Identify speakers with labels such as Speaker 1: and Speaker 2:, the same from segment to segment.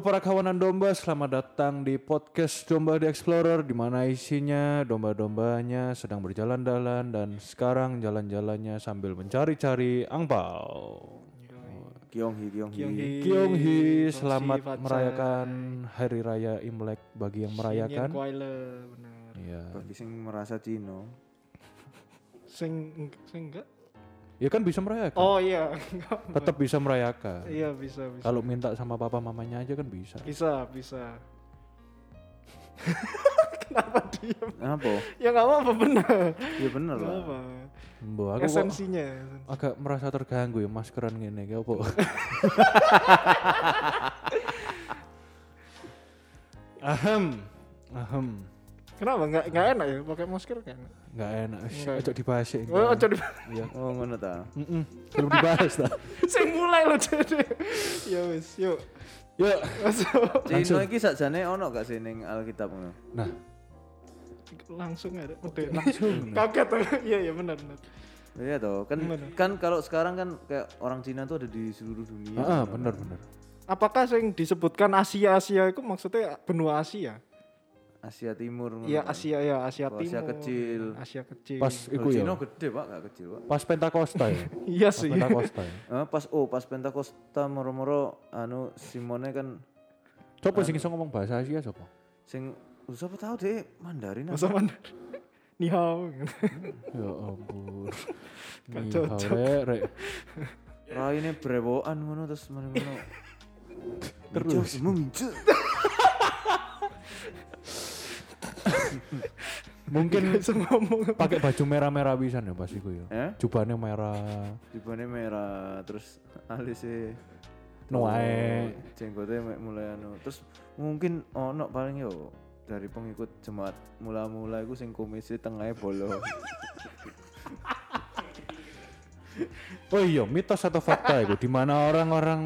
Speaker 1: Halo para kawanan domba, selamat datang di podcast Domba the Explorer di mana isinya domba-dombanya sedang berjalan-jalan dan sekarang jalan-jalannya sambil mencari-cari angpau.
Speaker 2: Kyonghi, Kyonghi.
Speaker 1: Kyonghi,
Speaker 3: Kyonghi,
Speaker 1: selamat merayakan Hari Raya Imlek bagi yang merayakan. Iya.
Speaker 2: Bagi sing merasa Cino.
Speaker 3: Sing sing enggak?
Speaker 1: Ya kan bisa merayakan.
Speaker 3: Oh iya.
Speaker 1: Tetap bisa merayakan.
Speaker 3: iya bisa bisa.
Speaker 1: Kalau minta sama papa mamanya aja kan bisa.
Speaker 3: Bisa bisa. Kenapa diam?
Speaker 2: Apa?
Speaker 3: Ya nggak apa-apa benar.
Speaker 2: Ya bener
Speaker 3: Nggak
Speaker 2: lah.
Speaker 3: apa.
Speaker 1: Mbak, aku kok
Speaker 3: Esensinya.
Speaker 1: agak merasa terganggu ya maskeran gini kayak apa? Ahem. Ahem.
Speaker 3: Kenapa nggak nggak enak ya pakai masker kan?
Speaker 1: Nggak enak. Ojo dibahas ya.
Speaker 3: Oh, ojo di
Speaker 1: Iya.
Speaker 2: Oh ngono ta.
Speaker 1: Mm-mm. Belum dibahas ta.
Speaker 3: sing mulai loh jadi. Ya wis, yuk.
Speaker 1: Yuk.
Speaker 3: Masuk.
Speaker 2: Cino iki sakjane ono gak sih ning Alkitab ngono?
Speaker 1: Nah,
Speaker 3: Langsung ada. Udah
Speaker 1: langsung.
Speaker 3: Kaget. Iya iya benar benar.
Speaker 2: Iya toh, kan
Speaker 3: Gimana?
Speaker 2: kan kalau sekarang kan kayak orang Cina tuh ada di seluruh dunia.
Speaker 1: Ah, bener bener.
Speaker 3: Apakah yang disebutkan Asia Asia itu maksudnya benua Asia?
Speaker 2: Asia Timur
Speaker 3: Iya
Speaker 2: kan.
Speaker 3: Asia ya Asia
Speaker 2: Oh,
Speaker 3: Timur.
Speaker 2: Asia kecil.
Speaker 3: Asia kecil.
Speaker 1: Pas iku ya.
Speaker 2: Cina gede Pak, gak kecil Pak.
Speaker 1: Pas Pentakosta ya.
Speaker 3: Iya
Speaker 1: Pas
Speaker 3: sih.
Speaker 1: Pentakosta ya.
Speaker 2: Eh, pas oh pas Pentakosta moro-moro anu Simone kan
Speaker 1: Coba sing iso ngomong bahasa Asia coba.
Speaker 2: sing oh, siapa tahu deh Mandarin
Speaker 3: Masa
Speaker 2: apa?
Speaker 3: mana? Ni hao.
Speaker 1: Ya ampun.
Speaker 3: Cocok.
Speaker 1: rek, rek.
Speaker 2: Raine brewokan ngono terus ngono.
Speaker 1: Terus.
Speaker 2: muncu.
Speaker 1: Mungkin
Speaker 3: ngomong.
Speaker 1: pakai baju merah-merah bisa ya pas iku ya.
Speaker 2: Eh?
Speaker 1: Jubahnya merah.
Speaker 2: Jubane merah terus alisnya
Speaker 1: Noae.
Speaker 2: jenggotnya mulai anu terus mungkin ono paling yo dari pengikut jemaat mula-mula iku sing komisi tengahnya bolong
Speaker 1: Oh iya, mitos atau fakta itu di mana orang-orang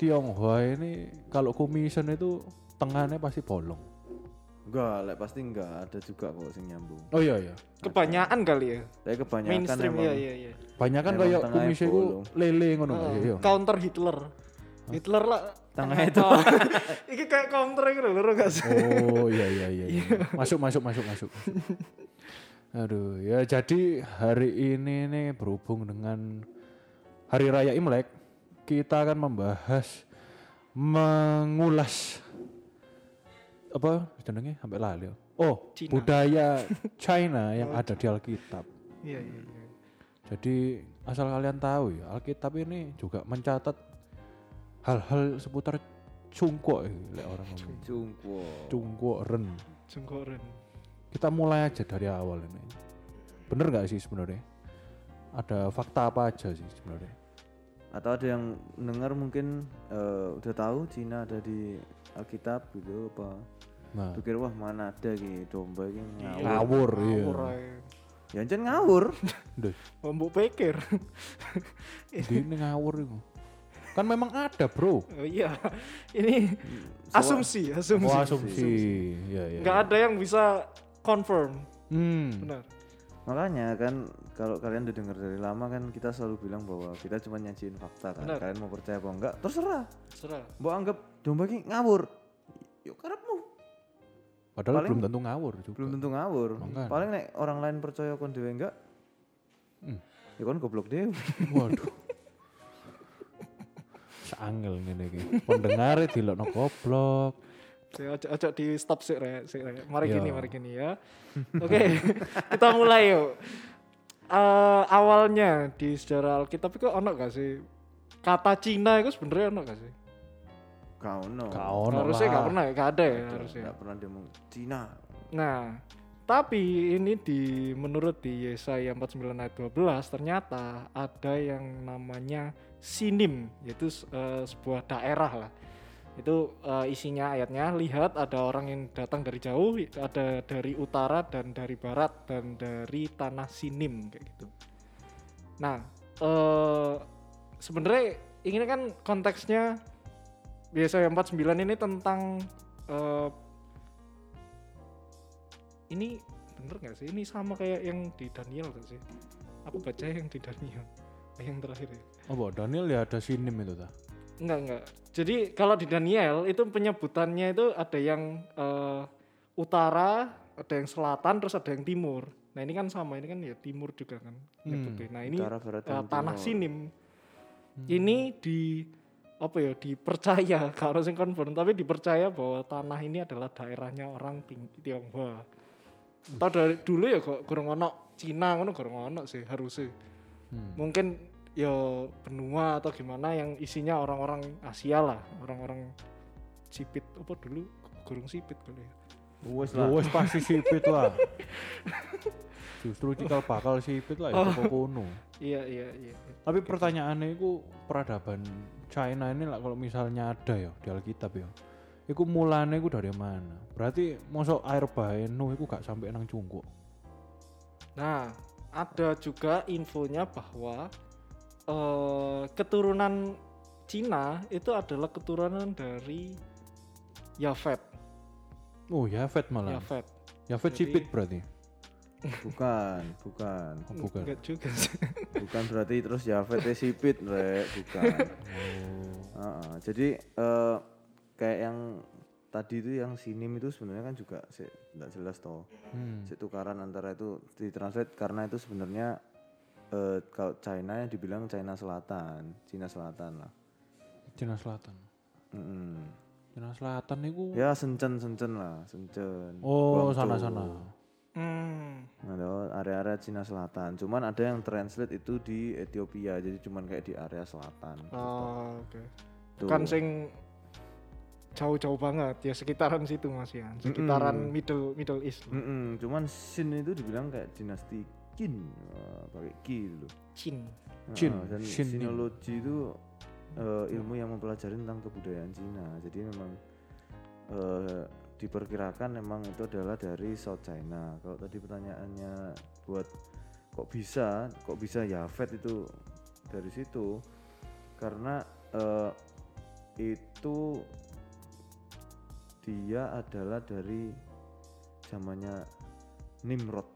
Speaker 1: Tionghoa ini kalau commission itu tengahnya pasti bolong.
Speaker 2: Enggak lek pasti enggak ada juga kok sing nyambung
Speaker 1: Oh iya iya.
Speaker 3: Kebanyakan kali ya.
Speaker 2: tapi kebanyakan
Speaker 3: Mainstream
Speaker 2: emang
Speaker 3: iya iya iya.
Speaker 1: Banyak kan
Speaker 2: Emang
Speaker 1: kayak komisi itu lele ngono ya. iya.
Speaker 3: counter Hitler. Hitler lah.
Speaker 2: Tengah itu.
Speaker 3: Oh, Iki kayak counter gitu lho gak sih?
Speaker 1: Oh iya iya iya. iya. Masuk masuk masuk masuk. Aduh, ya jadi hari ini nih berhubung dengan Hari Raya Imlek, kita akan membahas mengulas apa jenenge sampai lali. Oh,
Speaker 3: Cina.
Speaker 1: budaya China yang ada di Alkitab.
Speaker 3: Iya iya iya.
Speaker 1: Jadi asal kalian tahu ya, Alkitab ini juga mencatat hal-hal seputar cungkok ya, orang ngomong.
Speaker 2: cungkwo
Speaker 1: Cungkok ren.
Speaker 3: Jengkoren.
Speaker 1: Kita mulai aja dari awal ini. Bener gak sih sebenarnya? Ada fakta apa aja sih sebenarnya?
Speaker 2: atau ada yang dengar mungkin eh, udah tahu Cina ada di Alkitab gitu apa
Speaker 1: Nah,
Speaker 2: pikir wah mana ada gitu domba ini ngawur
Speaker 1: ngawur iya.
Speaker 3: Ngawur ae.
Speaker 2: ya ancen ngawur
Speaker 3: Oh, Mbok pikir.
Speaker 1: ini ngawur itu. Kan memang ada, Bro.
Speaker 3: Oh iya. Ini asumsi, asumsi.
Speaker 1: Oh, asumsi. Iya, iya.
Speaker 3: Nggak ada yang bisa confirm.
Speaker 1: Hmm.
Speaker 3: Benar.
Speaker 2: makanya kan kalau kalian udah dengar dari lama kan kita selalu bilang bahwa kita cuma nyajiin fakta kan
Speaker 3: Benar.
Speaker 2: kalian mau percaya apa enggak terserah
Speaker 3: Serah.
Speaker 2: mau anggap domba ini ngawur yuk karepmu
Speaker 1: Padahal
Speaker 2: Paling-
Speaker 1: belum tentu ngawur juga.
Speaker 2: belum tentu ngawur paling nek orang lain percaya kon dhewe enggak
Speaker 1: Hmm.
Speaker 2: ya kon goblok dhewe
Speaker 1: Waduh. Seangel ngene iki. Pendengar dilokno goblok.
Speaker 3: Saya ojo, ojo di stop sih, Rek. Sik, Rek. Mari
Speaker 1: Iya.
Speaker 3: gini, mari gini ya. Oke, kita mulai yuk. Eh, awalnya di sejarah Alkitab itu ono gak sih kata Cina itu sebenarnya ono gak sih?
Speaker 2: Kau no
Speaker 1: Gak ono
Speaker 3: harusnya gak pernah, gak ada ya harusnya.
Speaker 2: enggak pernah dia ngomong Cina
Speaker 3: Nah, tapi ini di menurut di Yesaya 49 ayat 12 ternyata ada yang namanya sinim yaitu eh, sebuah daerah lah. Itu eh, isinya ayatnya lihat ada orang yang datang dari jauh, ada dari utara dan dari barat dan dari tanah sinim kayak gitu. Nah, eh sebenarnya ini kan konteksnya Yesaya 49 ini tentang eh, ini bener nggak sih? Ini sama kayak yang di Daniel gak sih? Aku baca yang di Daniel, yang terakhir ya.
Speaker 1: Oh, Daniel ya ada sinim itu ta.
Speaker 3: Enggak, enggak. Jadi kalau di Daniel itu penyebutannya itu ada yang eh, utara, ada yang selatan, terus ada yang timur. Nah ini kan sama, ini kan ya timur juga kan. nyebutnya. Nah ini
Speaker 2: Utara, barat,
Speaker 3: eh,
Speaker 2: dan
Speaker 3: tanah
Speaker 2: timur.
Speaker 3: Sinim. Ini di apa ya dipercaya kalau sing confirm tapi dipercaya bahwa tanah ini adalah daerahnya orang Tionghoa. Entah dari dulu ya kok kurang ono Cina ngono kurang ono sih harusnya.
Speaker 1: Hmm.
Speaker 3: Mungkin ya benua atau gimana yang isinya orang-orang Asia lah, orang-orang sipit apa dulu gurung sipit kali ya.
Speaker 2: Wes
Speaker 1: Ya
Speaker 2: lah.
Speaker 1: wes pasti sipit lah. Justru cikal bakal sipit lah itu kono.
Speaker 3: Iya iya iya.
Speaker 1: Tapi pertanyaannya itu peradaban China ini lah kalau misalnya ada ya di Alkitab ya. Iku mulane iku dari mana? Berarti mosok air bae Nuh iku gak sampai nang cungkuk.
Speaker 3: Nah, ada juga infonya bahwa eh, keturunan Cina itu adalah keturunan dari Yafet.
Speaker 1: Oh, Yafet malah.
Speaker 3: Yafet.
Speaker 1: Yafet
Speaker 3: Jadi-
Speaker 1: sipit berarti.
Speaker 2: Bukan, bukan.
Speaker 1: Oh, bukan.
Speaker 3: Enggak juga sih.
Speaker 2: Bukan berarti terus Yafet teh sipit, Rek. Bukan.
Speaker 1: Oh.
Speaker 2: Heeh, jadi eh, kayak yang tadi itu yang sinim itu sebenarnya kan juga tidak jelas toh.
Speaker 1: Hmm.
Speaker 2: Si tukaran antara itu ditranslate karena itu sebenarnya eh, kalau China yang dibilang China Selatan, Cina Selatan lah.
Speaker 1: Cina Selatan.
Speaker 2: Mm-mm.
Speaker 1: Cina Selatan niku
Speaker 2: Ya sencen sencen lah, sencen.
Speaker 1: Oh,
Speaker 2: Guangzhou.
Speaker 1: sana-sana.
Speaker 3: Hmm.
Speaker 2: Nah, area-area Cina Selatan. Cuman ada yang translate itu di Ethiopia, jadi cuman kayak di area selatan.
Speaker 3: Oh, oke.
Speaker 2: Tuh.
Speaker 3: Kan sing jauh-jauh banget ya sekitaran situ Mas ya. Sekitaran
Speaker 2: Mm-mm.
Speaker 3: Middle Middle East. lah.
Speaker 2: Mm-mm, cuman Shin itu dibilang kayak dinasti Qin, Wah, pakai Qi dulu.
Speaker 3: Chin.
Speaker 1: Qin,
Speaker 2: Heeh, dan
Speaker 1: Shin ini.
Speaker 2: sinologi itu eh, ilmu yang mempelajari tentang kebudayaan Cina. Jadi memang eh, diperkirakan memang itu adalah dari South China. Kalau tadi pertanyaannya buat kok bisa, kok bisa Yafet itu dari situ? Karena eh, itu dia adalah dari zamannya Nimrod.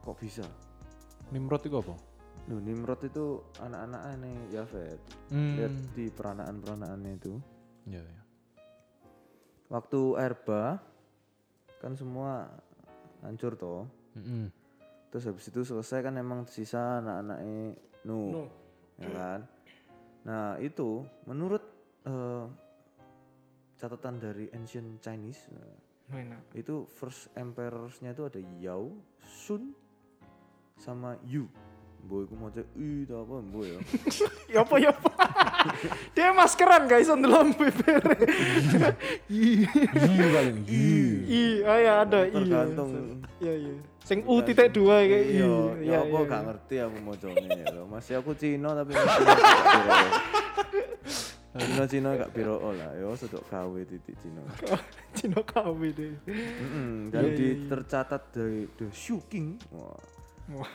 Speaker 2: Kok bisa?
Speaker 1: Nimrod itu apa?
Speaker 2: Loh, Nimrod itu anak-anak aneh Yafet.
Speaker 1: Hmm.
Speaker 2: Lihat di peranaan-peranaannya itu.
Speaker 1: Ya, ya.
Speaker 2: Waktu air bah kan semua hancur toh.
Speaker 1: Mm-mm.
Speaker 2: Terus habis itu selesai kan emang sisa anak-anaknya Nuh,
Speaker 3: Nuh.
Speaker 2: ya kan? Nah, itu menurut eh, catatan dari ancient Chinese nah,
Speaker 3: Enak.
Speaker 2: itu first emperors-nya itu ada Yao, Sun sama Yu. Boy, aku mau cek, ih, tau apa, boy ya.
Speaker 3: Ya apa ya apa. Dia maskeran guys on dalam BBR.
Speaker 1: Yi paling yi.
Speaker 3: I, oh ya ada I.
Speaker 2: Tergantung
Speaker 3: Iya iya. Sing U titik dua kayak I.
Speaker 2: Iya,
Speaker 3: Iya
Speaker 2: ya apa
Speaker 3: iya.
Speaker 2: gak ngerti aku mau ya loh. Masih aku Cina tapi. Cina Cina gak biro lah, yo sedok KW titik Cina.
Speaker 3: Cina KW deh.
Speaker 2: Dan
Speaker 3: Iya, iya, iya.
Speaker 2: tercatat dari The Shu King wah,
Speaker 3: Wah.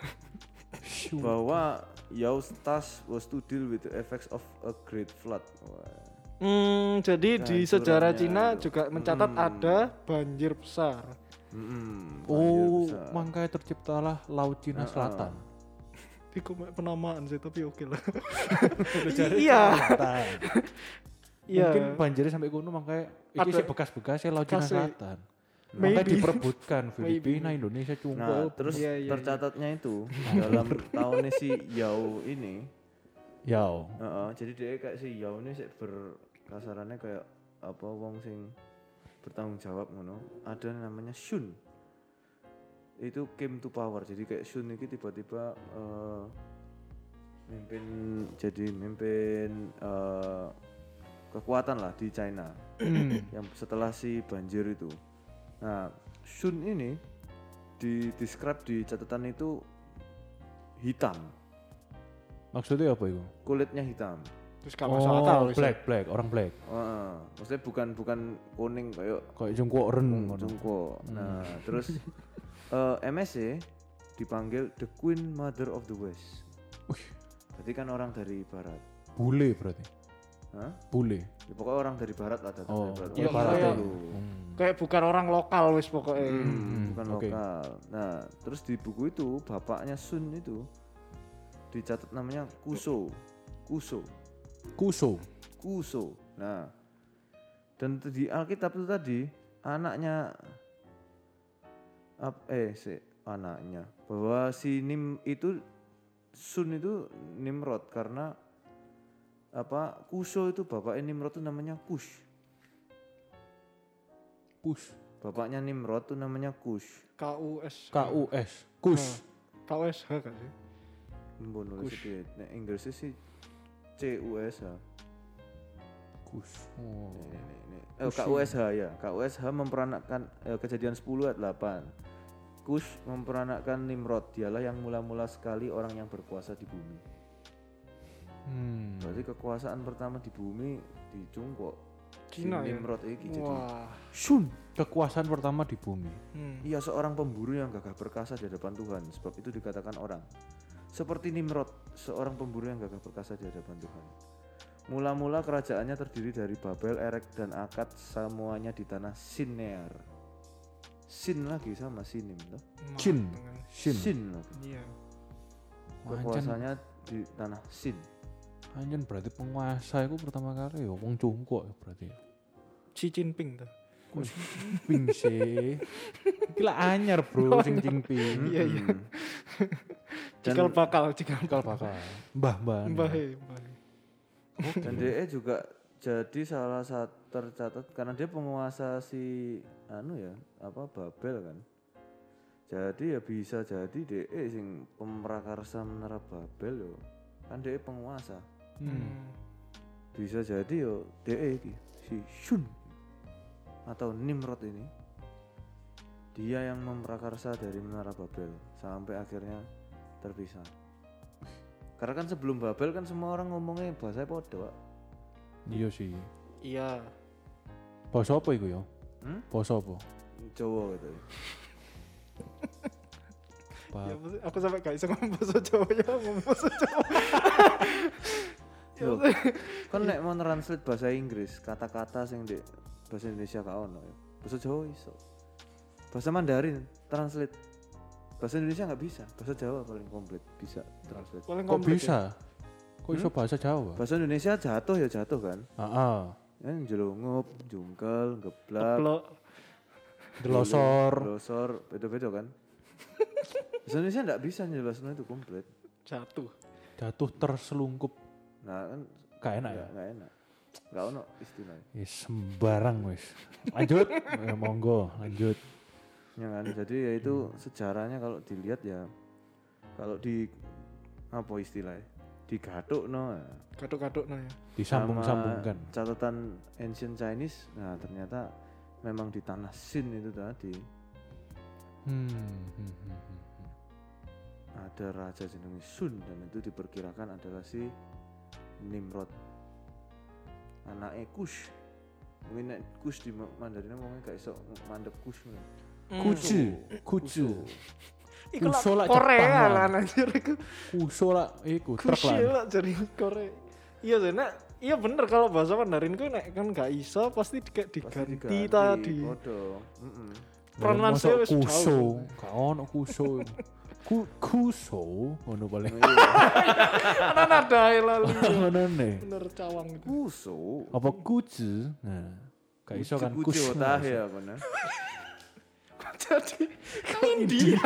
Speaker 2: Bahwa Yao Stas was to deal with the effects of a great flood. Wah.
Speaker 3: Hmm, jadi di
Speaker 2: Kehancurannya
Speaker 3: sejarah Cina
Speaker 2: itu.
Speaker 3: juga mencatat
Speaker 2: Hmm.
Speaker 3: ada banjir besar.
Speaker 2: Mm-mm, banjir
Speaker 1: Oh,
Speaker 2: besar.
Speaker 1: makanya terciptalah Laut Cina
Speaker 2: Heeh.
Speaker 1: Selatan.
Speaker 3: Ini kok penamaan sih tapi oke lah. Iya. Iya.
Speaker 1: Mungkin banjirnya sampai gunung makanya ini sih bekas-bekas ya Laut Cina. Selatan. Makanya
Speaker 3: Maybe.
Speaker 1: diperebutkan Filipina, Indonesia,
Speaker 2: Nah,
Speaker 1: Cungko.
Speaker 2: terus
Speaker 3: Iya, iya, iya.
Speaker 2: tercatatnya itu dalam tahunnya si Yao ini
Speaker 1: Yao.
Speaker 2: Heeh, jadi dia kayak si Yao ini sih berkasarannya kayak apa wong sing bertanggung jawab ngono. Ada namanya Shun. Itu came to power. Jadi kayak Shun ini tiba-tiba eh, mimpin jadi mimpin eh, kekuatan lah di China. yang setelah si banjir itu. Nah, Shun ini di describe di catatan itu hitam,
Speaker 1: Maksudnya apa itu?
Speaker 2: kulitnya hitam.
Speaker 3: Terus gak masuk akal.
Speaker 1: Oh,
Speaker 3: wis.
Speaker 1: black, black, orang black.
Speaker 2: Heeh. maksudnya bukan bukan kuning kayak
Speaker 1: Kayak jungkok ren ngono.
Speaker 2: jungko. Nah, terus eh, MSC dipanggil the Queen Mother of the West. Berarti kan orang dari barat.
Speaker 1: Bule berarti.
Speaker 2: Hah?
Speaker 1: Bule.
Speaker 2: Ya, pokoknya orang dari barat lah datang
Speaker 1: Oh,
Speaker 2: dari barat.
Speaker 3: iya,
Speaker 2: Orang
Speaker 3: barat
Speaker 2: dulu.
Speaker 1: Hmm.
Speaker 3: Kayak bukan orang lokal wis pokoknya.
Speaker 2: Hmm, bukan
Speaker 1: oke.
Speaker 2: lokal. Nah, terus di buku itu bapaknya Sun itu dicatat namanya Kuso. Kuso.
Speaker 1: Kuso.
Speaker 2: Kuso. Nah, dan di Alkitab itu tadi anaknya ap- eh si anaknya bahwa si Nim itu Sun itu Nimrod karena apa Kuso itu bapaknya Nimrod itu namanya Kush.
Speaker 1: Kus.
Speaker 2: Bapaknya Nimrod itu namanya Kush.
Speaker 3: KUS.
Speaker 1: KUS. Kus.
Speaker 3: KUSH kan sih?
Speaker 2: Mbok nulis iki nek Inggrisnya sih CUSH.
Speaker 1: Kus. Oh.
Speaker 2: Nih, nih, nih, nih. Eh, KUSH ya. KUSH memperanakkan eh, kejadian 10 ayat 8. Kush memperanakkan Nimrod. Dialah yang mula-mula sekali orang yang berkuasa di bumi.
Speaker 1: Hmm.
Speaker 2: Berarti kekuasaan pertama di bumi di Cungkok. Si
Speaker 3: Cina ya?
Speaker 2: Nimrod iki jadi
Speaker 3: Wah.
Speaker 2: Sun.
Speaker 1: Kekuasaan pertama di bumi.
Speaker 3: Hmm.
Speaker 2: Ia seorang pemburu yang gagah perkasa di hadapan Tuhan. Sebab itu dikatakan orang. Seperti Nimrod, seorang pemburu yang gagah perkasa di hadapan Tuhan. Mula-mula kerajaannya terdiri dari Babel, Erek, dan Akad semuanya di tanah Sinear. Sin lagi sama Sinim toh.
Speaker 1: Shin.
Speaker 2: Sin lagi.
Speaker 3: Iya.
Speaker 1: Anjen,
Speaker 2: Kekuasaannya di tanah Sin.
Speaker 1: Anjen berarti penguasa itu pertama kali ya wong cungkok ya berarti.
Speaker 3: Xi Jinping tuh.
Speaker 1: Kok sing Jinping sih? Gila anyar bro sing Jinping.
Speaker 3: Iya, iya.
Speaker 2: Dan,
Speaker 3: Cikal bakal, cikal
Speaker 1: Bakal. Mbah mbah.
Speaker 3: Mbah he, mbah he.
Speaker 2: dan DE juga jadi salah satu tercatat karena dia penguasa si anu ya apa Babel kan. Jadi ya bisa jadi DE sing pemrakarsa menara Babel yo. Kan DE penguasa.
Speaker 1: Hmm.
Speaker 2: Bisa jadi yo DE iki si Shun atau Nimrod ini dia yang memprakarsa dari menara Babel sampai akhirnya terpisah. Karena kan sebelum Babel kan semua orang ngomongnya bahasa podo.
Speaker 1: Iya sih.
Speaker 3: Iya.
Speaker 1: Poso apa iku ya?
Speaker 2: Hmm?
Speaker 1: Poso apa?
Speaker 2: Jawa gitu.
Speaker 3: Ya, aku sampai gak bisa ngomong bahasa Jawa ya, ngomong bahasa Jawa.
Speaker 2: Loh, kan nek mau translate bahasa Inggris, kata-kata sing di bahasa Indonesia gak ono ya. Bahasa Jawa iso. Bahasa Mandarin translate. Bahasa Indonesia nggak bisa, bahasa Jawa paling komplit bisa translate.
Speaker 3: Paling
Speaker 1: Kok
Speaker 3: komplit ya.
Speaker 1: bisa? Kok iso bahasa Jawa?
Speaker 2: Bahasa Indonesia jatuh ya jatuh kan.
Speaker 1: Heeh.
Speaker 2: Ya jelungup, jungkel, geblak,
Speaker 3: Plok.
Speaker 1: Delosor.
Speaker 2: losor, beda-beda kan. Bahasa Indonesia nggak bisa njelasin itu komplit.
Speaker 3: Jatuh.
Speaker 1: Jatuh terselungkup.
Speaker 2: Nah kan
Speaker 1: Gak enak ya?
Speaker 2: nggak enak. Nggak ono istilahnya.
Speaker 1: Ya sembarang wis. Lanjut. Ya, monggo, lanjut.
Speaker 2: Ya kan, jadi ya itu sejarahnya kalau dilihat ya kalau di apa istilahnya digatuk no
Speaker 3: Kaduk-kaduk no ya.
Speaker 1: Disambung-sambungkan.
Speaker 2: catatan ancient Chinese nah ternyata memang di tanah Sin itu tadi
Speaker 1: Hmm. hmm, hmm, hmm.
Speaker 2: ada raja jenenge Sun dan itu diperkirakan adalah si Nimrod anaknya Kush mungkin nek Kush di Ma- Mandarin ngomongnya kayak iso mandep Kush ngono.
Speaker 1: Kucu, kucu.
Speaker 3: Iku lah Korea
Speaker 1: Jepang
Speaker 3: lah anjir iku.
Speaker 1: Kuso lah, iku truk lah.
Speaker 3: lah jadi Korea. Iya sih, nek iya bener kalau bahasa Mandarin ku nek kan gak iso pasti di- kayak
Speaker 2: Pasti
Speaker 3: diganti tadi.
Speaker 2: podo mm
Speaker 3: Pronunciasi
Speaker 1: Masa
Speaker 3: wis
Speaker 1: kuso, gak ono kuso. Ku kuso, ngono paling.
Speaker 3: Kan ada lali.
Speaker 1: Ngono nih.
Speaker 3: Bener cawang itu.
Speaker 2: Kuso
Speaker 1: Apa kucu? Nah, gak iso kan kuso.
Speaker 2: tah ya apa nah
Speaker 3: Jadi kan India.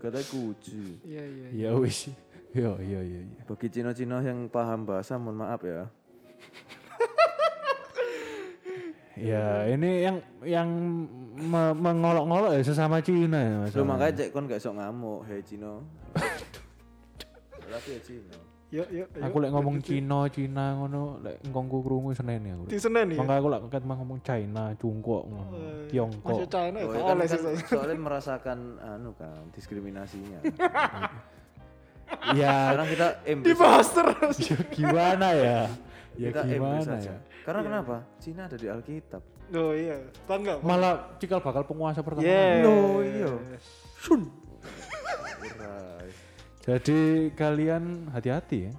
Speaker 2: kata kucu
Speaker 3: Iya iya. iya.
Speaker 1: Ya wis. Yo yo yo yo.
Speaker 2: bagi Cino-Cino yang paham bahasa mohon maaf ya
Speaker 1: Ya, ini yang yang me- mengolok-ngolok ya sesama Cina ya Mas.
Speaker 2: Lu makanya cek kon gak sok ngamuk, hei Cino. Lagi ya Cino.
Speaker 3: Yuk yuk.
Speaker 1: Aku lek ngomong Cina, Cina ngono, lek engkongku krungu seneni aku.
Speaker 3: di Senen ya.
Speaker 1: Mangga aku lek ket ngomong China, Cungkok ngono,
Speaker 3: Eh,
Speaker 1: Tiongkok.
Speaker 3: Masih China ya,
Speaker 2: Oh, ya kan, kan soalnya merasakan anu kan diskriminasinya.
Speaker 1: Ya,
Speaker 2: Sekarang kita embrace,
Speaker 3: Dibahas terus.
Speaker 1: ya gimana ya? Ya
Speaker 2: kita
Speaker 1: gimana ya?
Speaker 2: Karena kenapa? Cina ada di Alkitab.
Speaker 3: Oh iya, bangga.
Speaker 1: Malah cikal bakal penguasa pertama.
Speaker 3: Yes.
Speaker 2: No, iya.
Speaker 3: Sun.
Speaker 1: Jadi kalian hati-hati ya.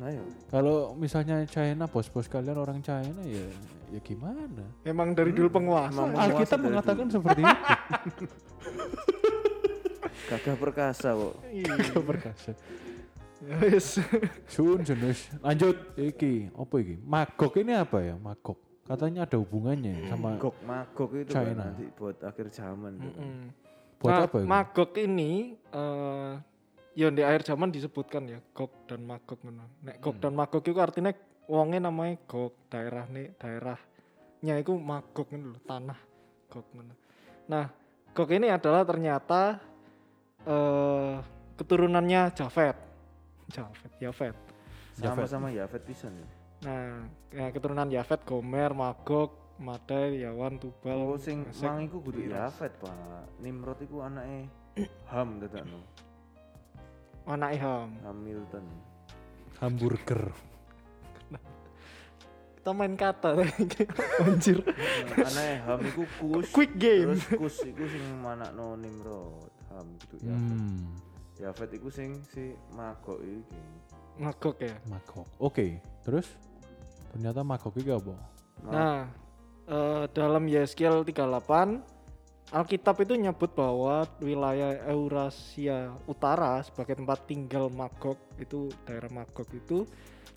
Speaker 2: Nah ya,
Speaker 1: Kalau misalnya China, bos-bos kalian orang China ya ya gimana?
Speaker 3: Emang dari dulu penguasa.
Speaker 2: Emang-?
Speaker 1: Alkitab mengatakan seperti itu.
Speaker 2: gagah perkasa kok.
Speaker 3: Iya.
Speaker 1: Perkasa.
Speaker 3: Ya wis.
Speaker 1: Sun jenis. Lanjut iki, apa iki? Magog ini apa ya? Magog. Katanya ada hubungannya sama
Speaker 2: Magog, magog itu kan
Speaker 1: China.
Speaker 2: nanti buat akhir zaman tuh.
Speaker 3: Mm-mm.
Speaker 1: buat
Speaker 3: Nah,
Speaker 1: apa itu?
Speaker 3: Magog ini eh ya di akhir zaman disebutkan ya Gog dan Magog ngono. Nek Gog dan Magog itu artinya wonge namanya Gog, daerah nih daerahnya itu Magog ngono lho, tanah Gog ngono. Nah, Gog ini adalah ternyata eh keturunannya Jafet. Jafet, Jafet.
Speaker 2: Sama-sama Yafet pisan ya.
Speaker 3: Nah, ya, keturunan Yafet, Gomer, Magog, Madai, Yawan, Tubal.
Speaker 2: Oh sing mang iku kudu. Yafet, Pak. Nimrod iku anake Ham dadakno.
Speaker 3: anak Ham.
Speaker 2: Hamilton.
Speaker 1: Hamburger.
Speaker 3: Kita main kata anjir.
Speaker 2: Nah, anake Ham iku Kus.
Speaker 3: Quick game.
Speaker 2: Terus Kus iku sing manakno Nimrod. Ham kudu Yafet.
Speaker 1: Hmm,
Speaker 2: Yafet iku sing si Magog iki.
Speaker 3: Magog ya.
Speaker 1: magog. Oke, terus ternyata magog iki apa?
Speaker 2: Ma-
Speaker 3: Nah, eh, dalam Yeskiel 38 Alkitab itu nyebut bahwa wilayah Eurasia Utara sebagai tempat tinggal Magog itu daerah Magog itu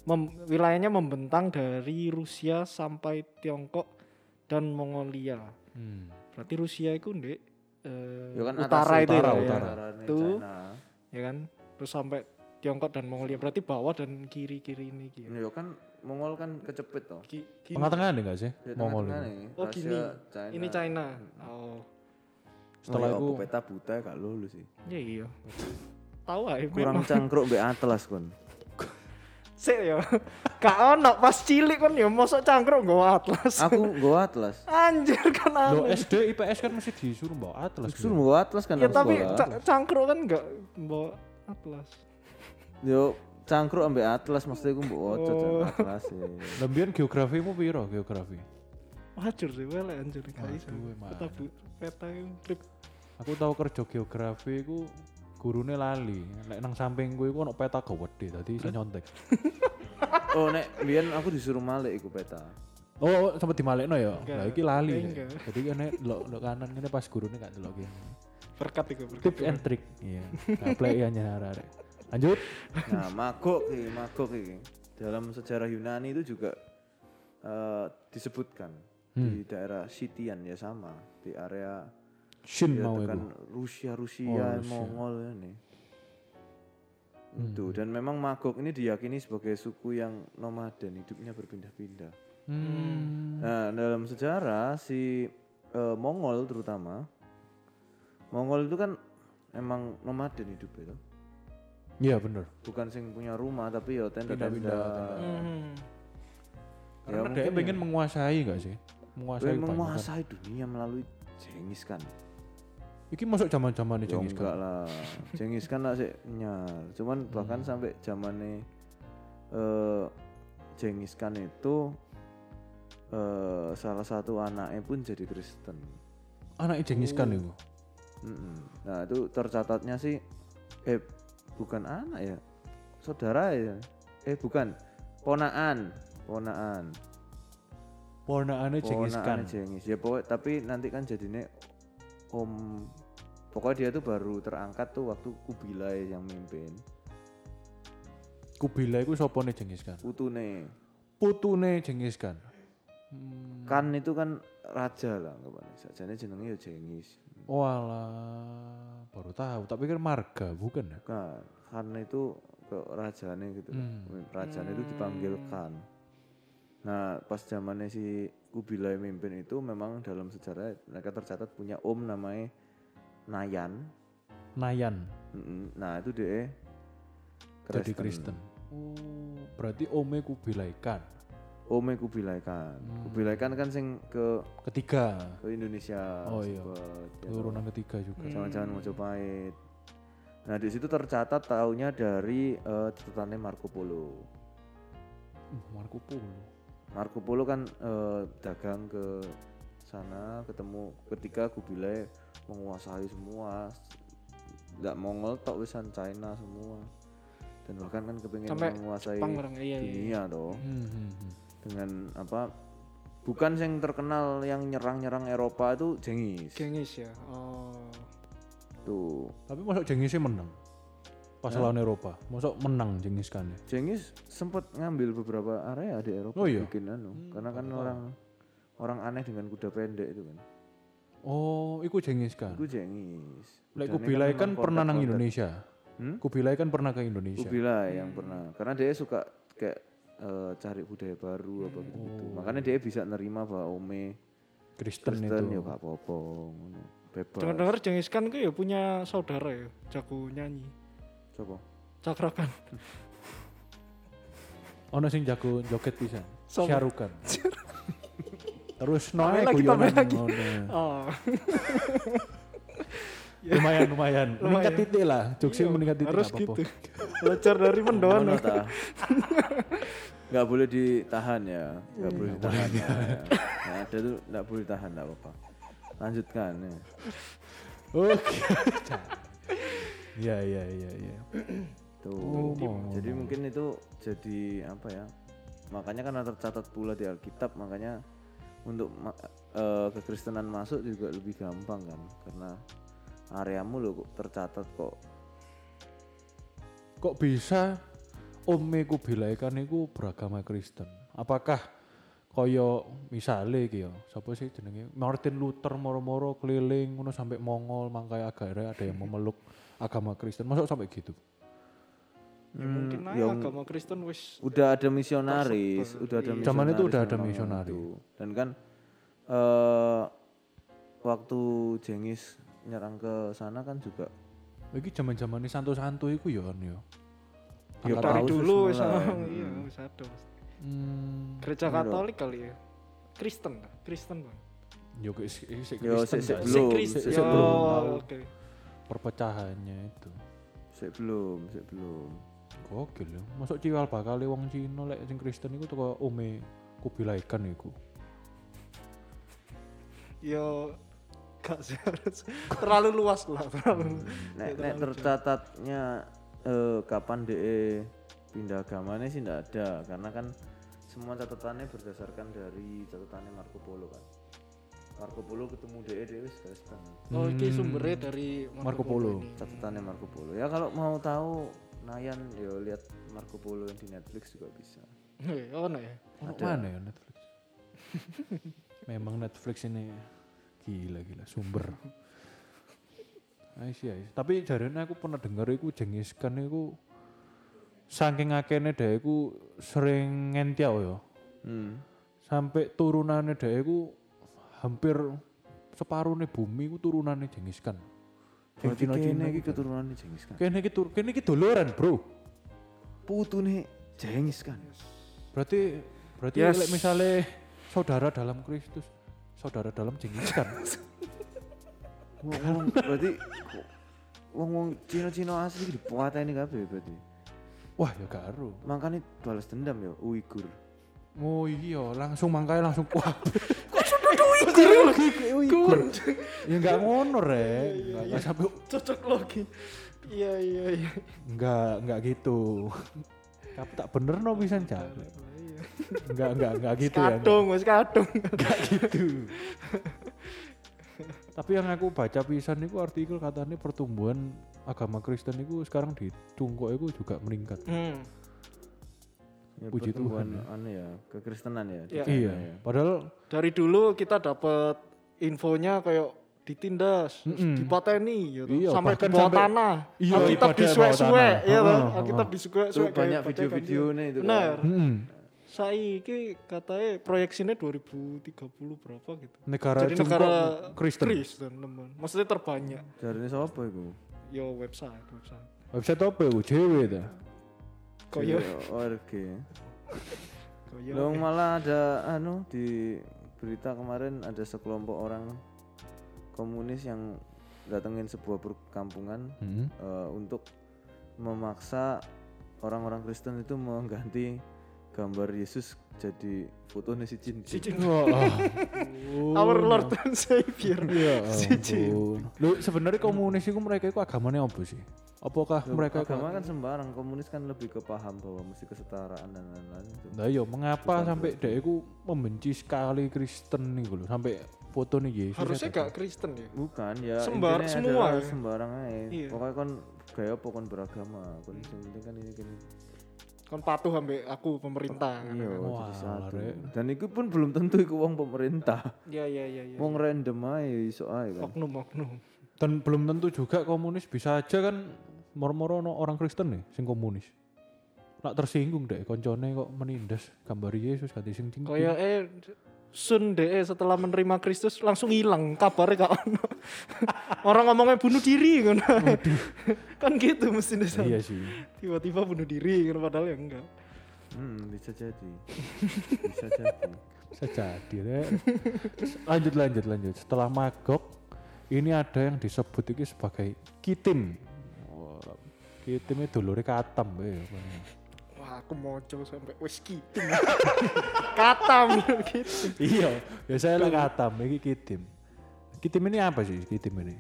Speaker 3: mem- wilayahnya membentang dari Rusia sampai Tiongkok dan Mongolia.
Speaker 1: Hmm.
Speaker 3: Berarti Rusia itu ndek eh,
Speaker 2: Ya kan
Speaker 3: utara itu
Speaker 1: utara,
Speaker 3: ya,
Speaker 1: utara.
Speaker 2: China.
Speaker 3: Ya kan? Terus sampai Tiongkok dan Mongolia berarti bawah dan kiri-kiri ini gitu.
Speaker 2: Ya kan Mongol kan kecepet toh.
Speaker 3: Ki-.
Speaker 1: Tengah-tengah nih enggak sih?
Speaker 2: Di
Speaker 1: Mongol
Speaker 2: nih,
Speaker 3: Oh, gini.
Speaker 2: China.
Speaker 3: Ini China. Oh.
Speaker 1: Setelah
Speaker 2: oh, ya,
Speaker 1: itu
Speaker 2: apa peta buta gak lulus sih.
Speaker 3: Ya iya. Tahu aja
Speaker 2: Kurang cangkruk mbek Atlas kon.
Speaker 3: Sik ya. Gak ono pas cilik kan ya mosok cangkruk nggo atlas.
Speaker 2: Aku nggo Atlas.
Speaker 3: Anjir kan
Speaker 1: Lo
Speaker 3: aneh.
Speaker 1: SD IPS kan mesti disuruh bawa atlas. Gitu.
Speaker 2: nggo Atlas kan
Speaker 3: Ya tapi ca- cangkruk kan enggak bawa atlas.
Speaker 2: Yo cangkruk ambek Atlas mesti aku mbok waca
Speaker 3: Oh.
Speaker 2: jan Atlas e.
Speaker 1: Lembian geografimu piro geografi?
Speaker 3: Wajur sih wele anjir
Speaker 1: emang.
Speaker 3: Peta peta yang trip.
Speaker 1: Aku tahu kerja geografi iku gurune lali. Lek nang sampingku iku ono peta gede dadi iso nyontek.
Speaker 2: Oh nek biyen aku disuruh malik iku peta.
Speaker 1: Oh, oh sempat dimalekno ya. Lah iki lali. Jadi kan delok delok kanan ngene pas gurune gak delok kene.
Speaker 3: Berkat itu berkat.
Speaker 1: Tips and trick. Iya. Nah, play ya arek Lanjut.
Speaker 2: Nah, magok iki, magok iki. Dalam sejarah Yunani itu juga eh, disebutkan di daerah Sitian ya sama di area
Speaker 1: Shin
Speaker 2: ya
Speaker 1: mau
Speaker 2: itu
Speaker 1: iku.
Speaker 2: kan Rusia
Speaker 1: Oh,
Speaker 2: Rusia
Speaker 1: Rusia.
Speaker 2: Mongol ini
Speaker 1: Hmm.
Speaker 2: itu dan memang Magog ini diyakini sebagai suku yang nomaden hidupnya berpindah-pindah
Speaker 1: Hmm.
Speaker 2: nah dalam sejarah si eh, Mongol terutama Mongol itu kan emang nomaden hidup itu
Speaker 1: Iya bener.
Speaker 2: bukan sing punya rumah tapi ya tenda-tenda
Speaker 1: tenda.
Speaker 3: Hmm.
Speaker 2: ya
Speaker 1: Karena dia
Speaker 2: mungkin
Speaker 1: pengen menguasai gak sih? Menguasai kan.
Speaker 2: menguasai dunia melalui Jengis kan
Speaker 1: Iki masuk zaman-zaman
Speaker 2: Ya
Speaker 1: Cengiz
Speaker 2: enggak
Speaker 1: Khan.
Speaker 2: lah. Jengis kan lah sih nyar. Cuman bahkan sampai zamannya eh Jengis Khan itu eh salah satu anaknya pun jadi Kristen.
Speaker 1: Anak Cengiz Khan
Speaker 2: Oh.
Speaker 1: iku.
Speaker 2: Mm-mm. Nah itu tercatatnya sih eh bukan anak ya saudara ya eh bukan ponaan ponaan
Speaker 1: Ponakane Cengiz Khan.
Speaker 2: Jengis ya pokoknya tapi nanti kan jadinya om pokoknya dia tuh baru terangkat tuh waktu Kubilai yang mimpin
Speaker 1: Kubilai iku sopone Cengiz Khan?
Speaker 2: putune
Speaker 1: Putune Cengiz Khan. Hmm.
Speaker 2: kan itu kan raja lah anggapannya sajane jenenge ya Jengis
Speaker 1: Walah, baru tahu. Tak pikir marga, bukan ya?
Speaker 2: kan kan itu ke rajane gitu
Speaker 1: Hmm.
Speaker 2: rajane itu dipanggil Khan nah pas zamannya si Kubilai mimpin itu memang dalam sejarah mereka tercatat punya om namanya Nayan
Speaker 1: Nayan
Speaker 2: nah itu dia
Speaker 1: jadi Kristen. Oh, berarti ome Kubilai Khan.
Speaker 2: Ome Kubilai Khan.
Speaker 1: Hmm.
Speaker 2: Kubilai Khan kan sing ke
Speaker 1: Ketiga,
Speaker 2: ke Indonesia.
Speaker 1: Oh iya.
Speaker 2: ya
Speaker 1: turunan ketiga juga.
Speaker 3: Hmm.
Speaker 2: Jangan-jangan Mojopahit. Nah di situ tercatat tahunnya dari eh, catatannya Marco Polo.
Speaker 1: Uh, Marco Polo.
Speaker 2: Marco Polo kan eh, dagang ke sana ketemu ketika Kubilai menguasai semua nggak Mongol tok wisan China semua dan bahkan kan kepengen
Speaker 3: Sampai
Speaker 2: menguasai
Speaker 3: Jepang bareng iya iya.
Speaker 2: dunia toh
Speaker 1: Hmm, hmm, hmm.
Speaker 2: dengan apa bukan yang terkenal yang nyerang-nyerang Eropa itu Jengis
Speaker 3: Gengis ya. Oh.
Speaker 2: tuh
Speaker 1: Tapi masuk sih menang. Pas lawan Eropa. Mosok menang Genghis Khan ya.
Speaker 2: Cengiz sempat ngambil beberapa area di Eropa
Speaker 1: Oh iya?
Speaker 2: bikin anu karena kan orang orang aneh dengan kuda pendek itu kan
Speaker 1: Oh, iku Genghis Khan.
Speaker 2: itu Cengiz
Speaker 1: Lek Kubilai kan
Speaker 2: memang
Speaker 1: pernah nang. Indonesia.
Speaker 2: Hmm?
Speaker 1: Kubilai kan pernah ke Indonesia.
Speaker 2: Kubilai yang pernah karena dia suka kayak eh, cari budaya baru apa gitu, gitu. makanya dia bisa nerima bahwa Ome
Speaker 1: Kristen,
Speaker 2: Kristen
Speaker 1: itu.
Speaker 2: ya gak apa-apa ngono. bebas
Speaker 3: Dengar-dengar Genghis Khan ku ya punya saudara ya, jago nyanyi.
Speaker 2: Coba
Speaker 3: Cakrakan.
Speaker 1: Ono sing jago joget pisan.
Speaker 3: Sopo?
Speaker 1: Syarukan. Terus noe
Speaker 3: lagi,
Speaker 1: guyonan
Speaker 3: tambah lagi.
Speaker 1: ngono.
Speaker 3: Oh.
Speaker 1: Lumayan lumayan. Meningkat
Speaker 3: Lumayan.
Speaker 1: titik lah. Jokesnya
Speaker 3: Iya,
Speaker 1: meningkat titik
Speaker 3: harus gitu. Belajar dari mendoan.
Speaker 2: Ta. nggak boleh ditahan ya nggak boleh ditahan ya. Nah, ada tuh nggak boleh ditahan nggak apa-apa lanjutkan ya.
Speaker 1: Oke. Iya iya iya iya.
Speaker 2: tuh
Speaker 1: Oh,
Speaker 2: jadi mungkin itu jadi apa ya makanya kan tercatat pula di Alkitab makanya untuk ma- eh, kekristenan masuk juga lebih gampang kan karena areamu lo kok tercatat kok
Speaker 1: Kok bisa Ome Kubilai Khan iku beragama Kristen? Apakah koyo misale iki ya, sapa sih jenenge Martin Luther moro-moro keliling ngono sampai Mongol mangkai akhirnya ada yang memeluk agama Kristen. Masuk sampai gitu.
Speaker 3: Ya, mungkin
Speaker 2: Hmm, yang
Speaker 3: agama Kristen wis
Speaker 2: udah ada misionaris,
Speaker 3: Tersebar,
Speaker 2: udah ada
Speaker 3: iya.
Speaker 1: Zaman itu udah ada misionaris.
Speaker 2: itu. Dan kan eh waktu Jengis nyerang ke sana kan juga
Speaker 1: Iki zaman-zaman ini santo-santo iku ya kan ya.
Speaker 2: Ya,
Speaker 3: dari dulu
Speaker 2: wis
Speaker 3: iya
Speaker 2: Hmm.
Speaker 3: wis ada.
Speaker 1: Hmm,
Speaker 3: Gereja. Katolik kali ya. Kristen, Kristen bang.
Speaker 1: yo sik sik
Speaker 2: Yo,
Speaker 1: Kristen
Speaker 2: belum,
Speaker 3: Si Oh,
Speaker 1: belum
Speaker 3: oke.
Speaker 1: Perpecahannya itu.
Speaker 2: sik belum, sik belum.
Speaker 1: Gokil ya. Masuk ciwal bakal wong Cina lek sing Kristen iku teko Ome Kubilai Khan iku.
Speaker 3: Yo gak sih harus terlalu luas lah terlalu.
Speaker 2: Nek,
Speaker 3: Ya,
Speaker 2: nek
Speaker 3: terlalu
Speaker 2: tercatatnya eh, kapan DE pindah agamanya sih ndak ada karena kan semua catatannya berdasarkan dari catatannya Marco Polo kan. Marco Polo ketemu DE DE wis Kristen.
Speaker 3: Oh, ini
Speaker 1: Hmm.
Speaker 3: sumbernya dari
Speaker 1: Marco Polo.
Speaker 3: ini.
Speaker 2: Catatannya Marco Polo. Ya kalau mau tahu Nayan yo lihat Marco Polo yang di Netflix juga bisa.
Speaker 3: Eh, oh no ya.
Speaker 1: Ono
Speaker 2: Ada.
Speaker 1: mana ya Netflix? Memang Netflix ini gila gila sumber. Ais ya. Tapi jarene aku pernah denger iku Genghis Khan iku saking akene dhek iku sering ngentiau ya.
Speaker 2: Hmm.
Speaker 1: Sampai turunannya dhek iku hampir separuh bumi iku turunannya Genghis Khan.
Speaker 2: Berarti kene
Speaker 1: Cina-Cina
Speaker 2: iki keturunannya Jengis Khan.
Speaker 1: Kene iki tur kene iki doloran, Bro.
Speaker 2: Putune Jengis Khan.
Speaker 1: Berarti berarti
Speaker 3: Yes.
Speaker 1: misalnya saudara dalam Kristus, saudara dalam Genghis Khan.
Speaker 2: Wong berarti wong-wong Cina-Cina asli iki dipateni kabeh berarti.
Speaker 1: Wah, ya karo.
Speaker 2: Makanya balas dendam ya Uighur.
Speaker 1: Oh iya, langsung mangkai langsung wah.
Speaker 3: Uighur.
Speaker 1: ya enggak ngono, Rek. Enggak enggak sampai
Speaker 3: Cocok lagi. Iya iya iya.
Speaker 1: enggak enggak gitu. Tapi tak bener no bisa cak. Enggak enggak enggak gitu ya.
Speaker 3: Kadung, wis kadung.
Speaker 1: Enggak gitu. Tapi yang aku baca pisan itu artikel katanya pertumbuhan agama Kristen itu sekarang di Cungkok itu juga meningkat.
Speaker 3: Hmm.
Speaker 2: Ya,
Speaker 1: Puji Tuhan ya.
Speaker 2: anu ya, kekristenan ya. di
Speaker 3: Iya.
Speaker 2: ya.
Speaker 1: padahal
Speaker 3: Dari dulu kita dapat infonya kayak ditindas, terus
Speaker 1: Mm-mm.
Speaker 3: dipateni gitu.
Speaker 1: Iya,
Speaker 3: sampai di bawah
Speaker 1: sampai-
Speaker 3: tanah.
Speaker 1: Iya,
Speaker 3: Alkitab
Speaker 1: bawah
Speaker 3: disuwe-suwe, ya kan? Alkitab
Speaker 1: heeh.
Speaker 3: disuwe-suwe
Speaker 2: Itu banyak video-videonya itu kan.
Speaker 3: Benar.
Speaker 1: mm,
Speaker 3: Saiki katanya proyeksinya 2030 berapa gitu.
Speaker 1: negara
Speaker 3: Jadi negara
Speaker 1: Kristen.
Speaker 3: Kristen, teman. Maksudnya terbanyak.
Speaker 2: Jarine sapa iku?
Speaker 3: Yo website, website.
Speaker 1: Website apa ya? JW ta?
Speaker 3: Koyo
Speaker 2: ORG.
Speaker 3: koyo.
Speaker 2: Loh malah ada anu di berita kemarin ada sekelompok orang komunis yang datengin sebuah perkampungan
Speaker 1: Hmm.
Speaker 2: eh, untuk memaksa orang-orang Kristen itu mengganti gambar Yesus jadi fotonya si Jin.
Speaker 3: Si Jin.
Speaker 1: Wah.
Speaker 3: Our Lord and Savior.
Speaker 1: Ya
Speaker 3: Si Jin.
Speaker 1: Lu sebenarnya komunis itu mereka itu agamanya apa sih? Apakah
Speaker 2: Loh,
Speaker 1: mereka
Speaker 2: agama kan sembarang, komunis kan lebih ke paham bahwa mesti kesetaraan dan lain-lain itu.
Speaker 1: Nah iya, mengapa
Speaker 2: Bukan
Speaker 1: sampai dia itu membenci sekali Kristen nih loh, sampai foto nih Yesus.
Speaker 3: Harusnya
Speaker 1: itu.
Speaker 3: gak Kristen ya.
Speaker 2: Bukan ya
Speaker 3: Sembar- semua ya.
Speaker 2: sembarang aja.
Speaker 3: Iya.
Speaker 2: Pokoknya kon gaya apa kon beragama kon sing penting kan ini kan
Speaker 3: Kon patuh ambek aku pemerintah.
Speaker 2: iya
Speaker 1: Wah,
Speaker 2: jadi satu
Speaker 1: arek.
Speaker 2: dan itu pun belum tentu iku wong pemerintah
Speaker 3: Iya iya iya iya.
Speaker 2: wong random ae iso ae kan
Speaker 3: Oknum oknum.
Speaker 1: Dan belum tentu juga komunis bisa aja kan moro-moro ono orang Kristen nih sing komunis. Nak tersinggung deh koncone kok menindas gambar Yesus ganti sing tinggi.
Speaker 3: Kayak eh Sun DE setelah menerima Kristus langsung hilang kabarnya kak ono. Orang ngomongnya bunuh diri kan. kan gitu mesti desa.
Speaker 1: Iya sih.
Speaker 3: Tiba-tiba bunuh diri kan padahal ya enggak.
Speaker 2: hmm bisa jadi bisa jadi
Speaker 1: Bisa jadi deh. Lanjut lanjut lanjut. Setelah magok ini ada yang disebut ini sebagai kitim. Wah, Kitim itu dulure katam ya.
Speaker 3: Wah, aku mau coba sampai wis kitim. Katam gitu.
Speaker 1: iya, biasanya lah katam, ini kitim. Kitim ini apa sih kitim ini?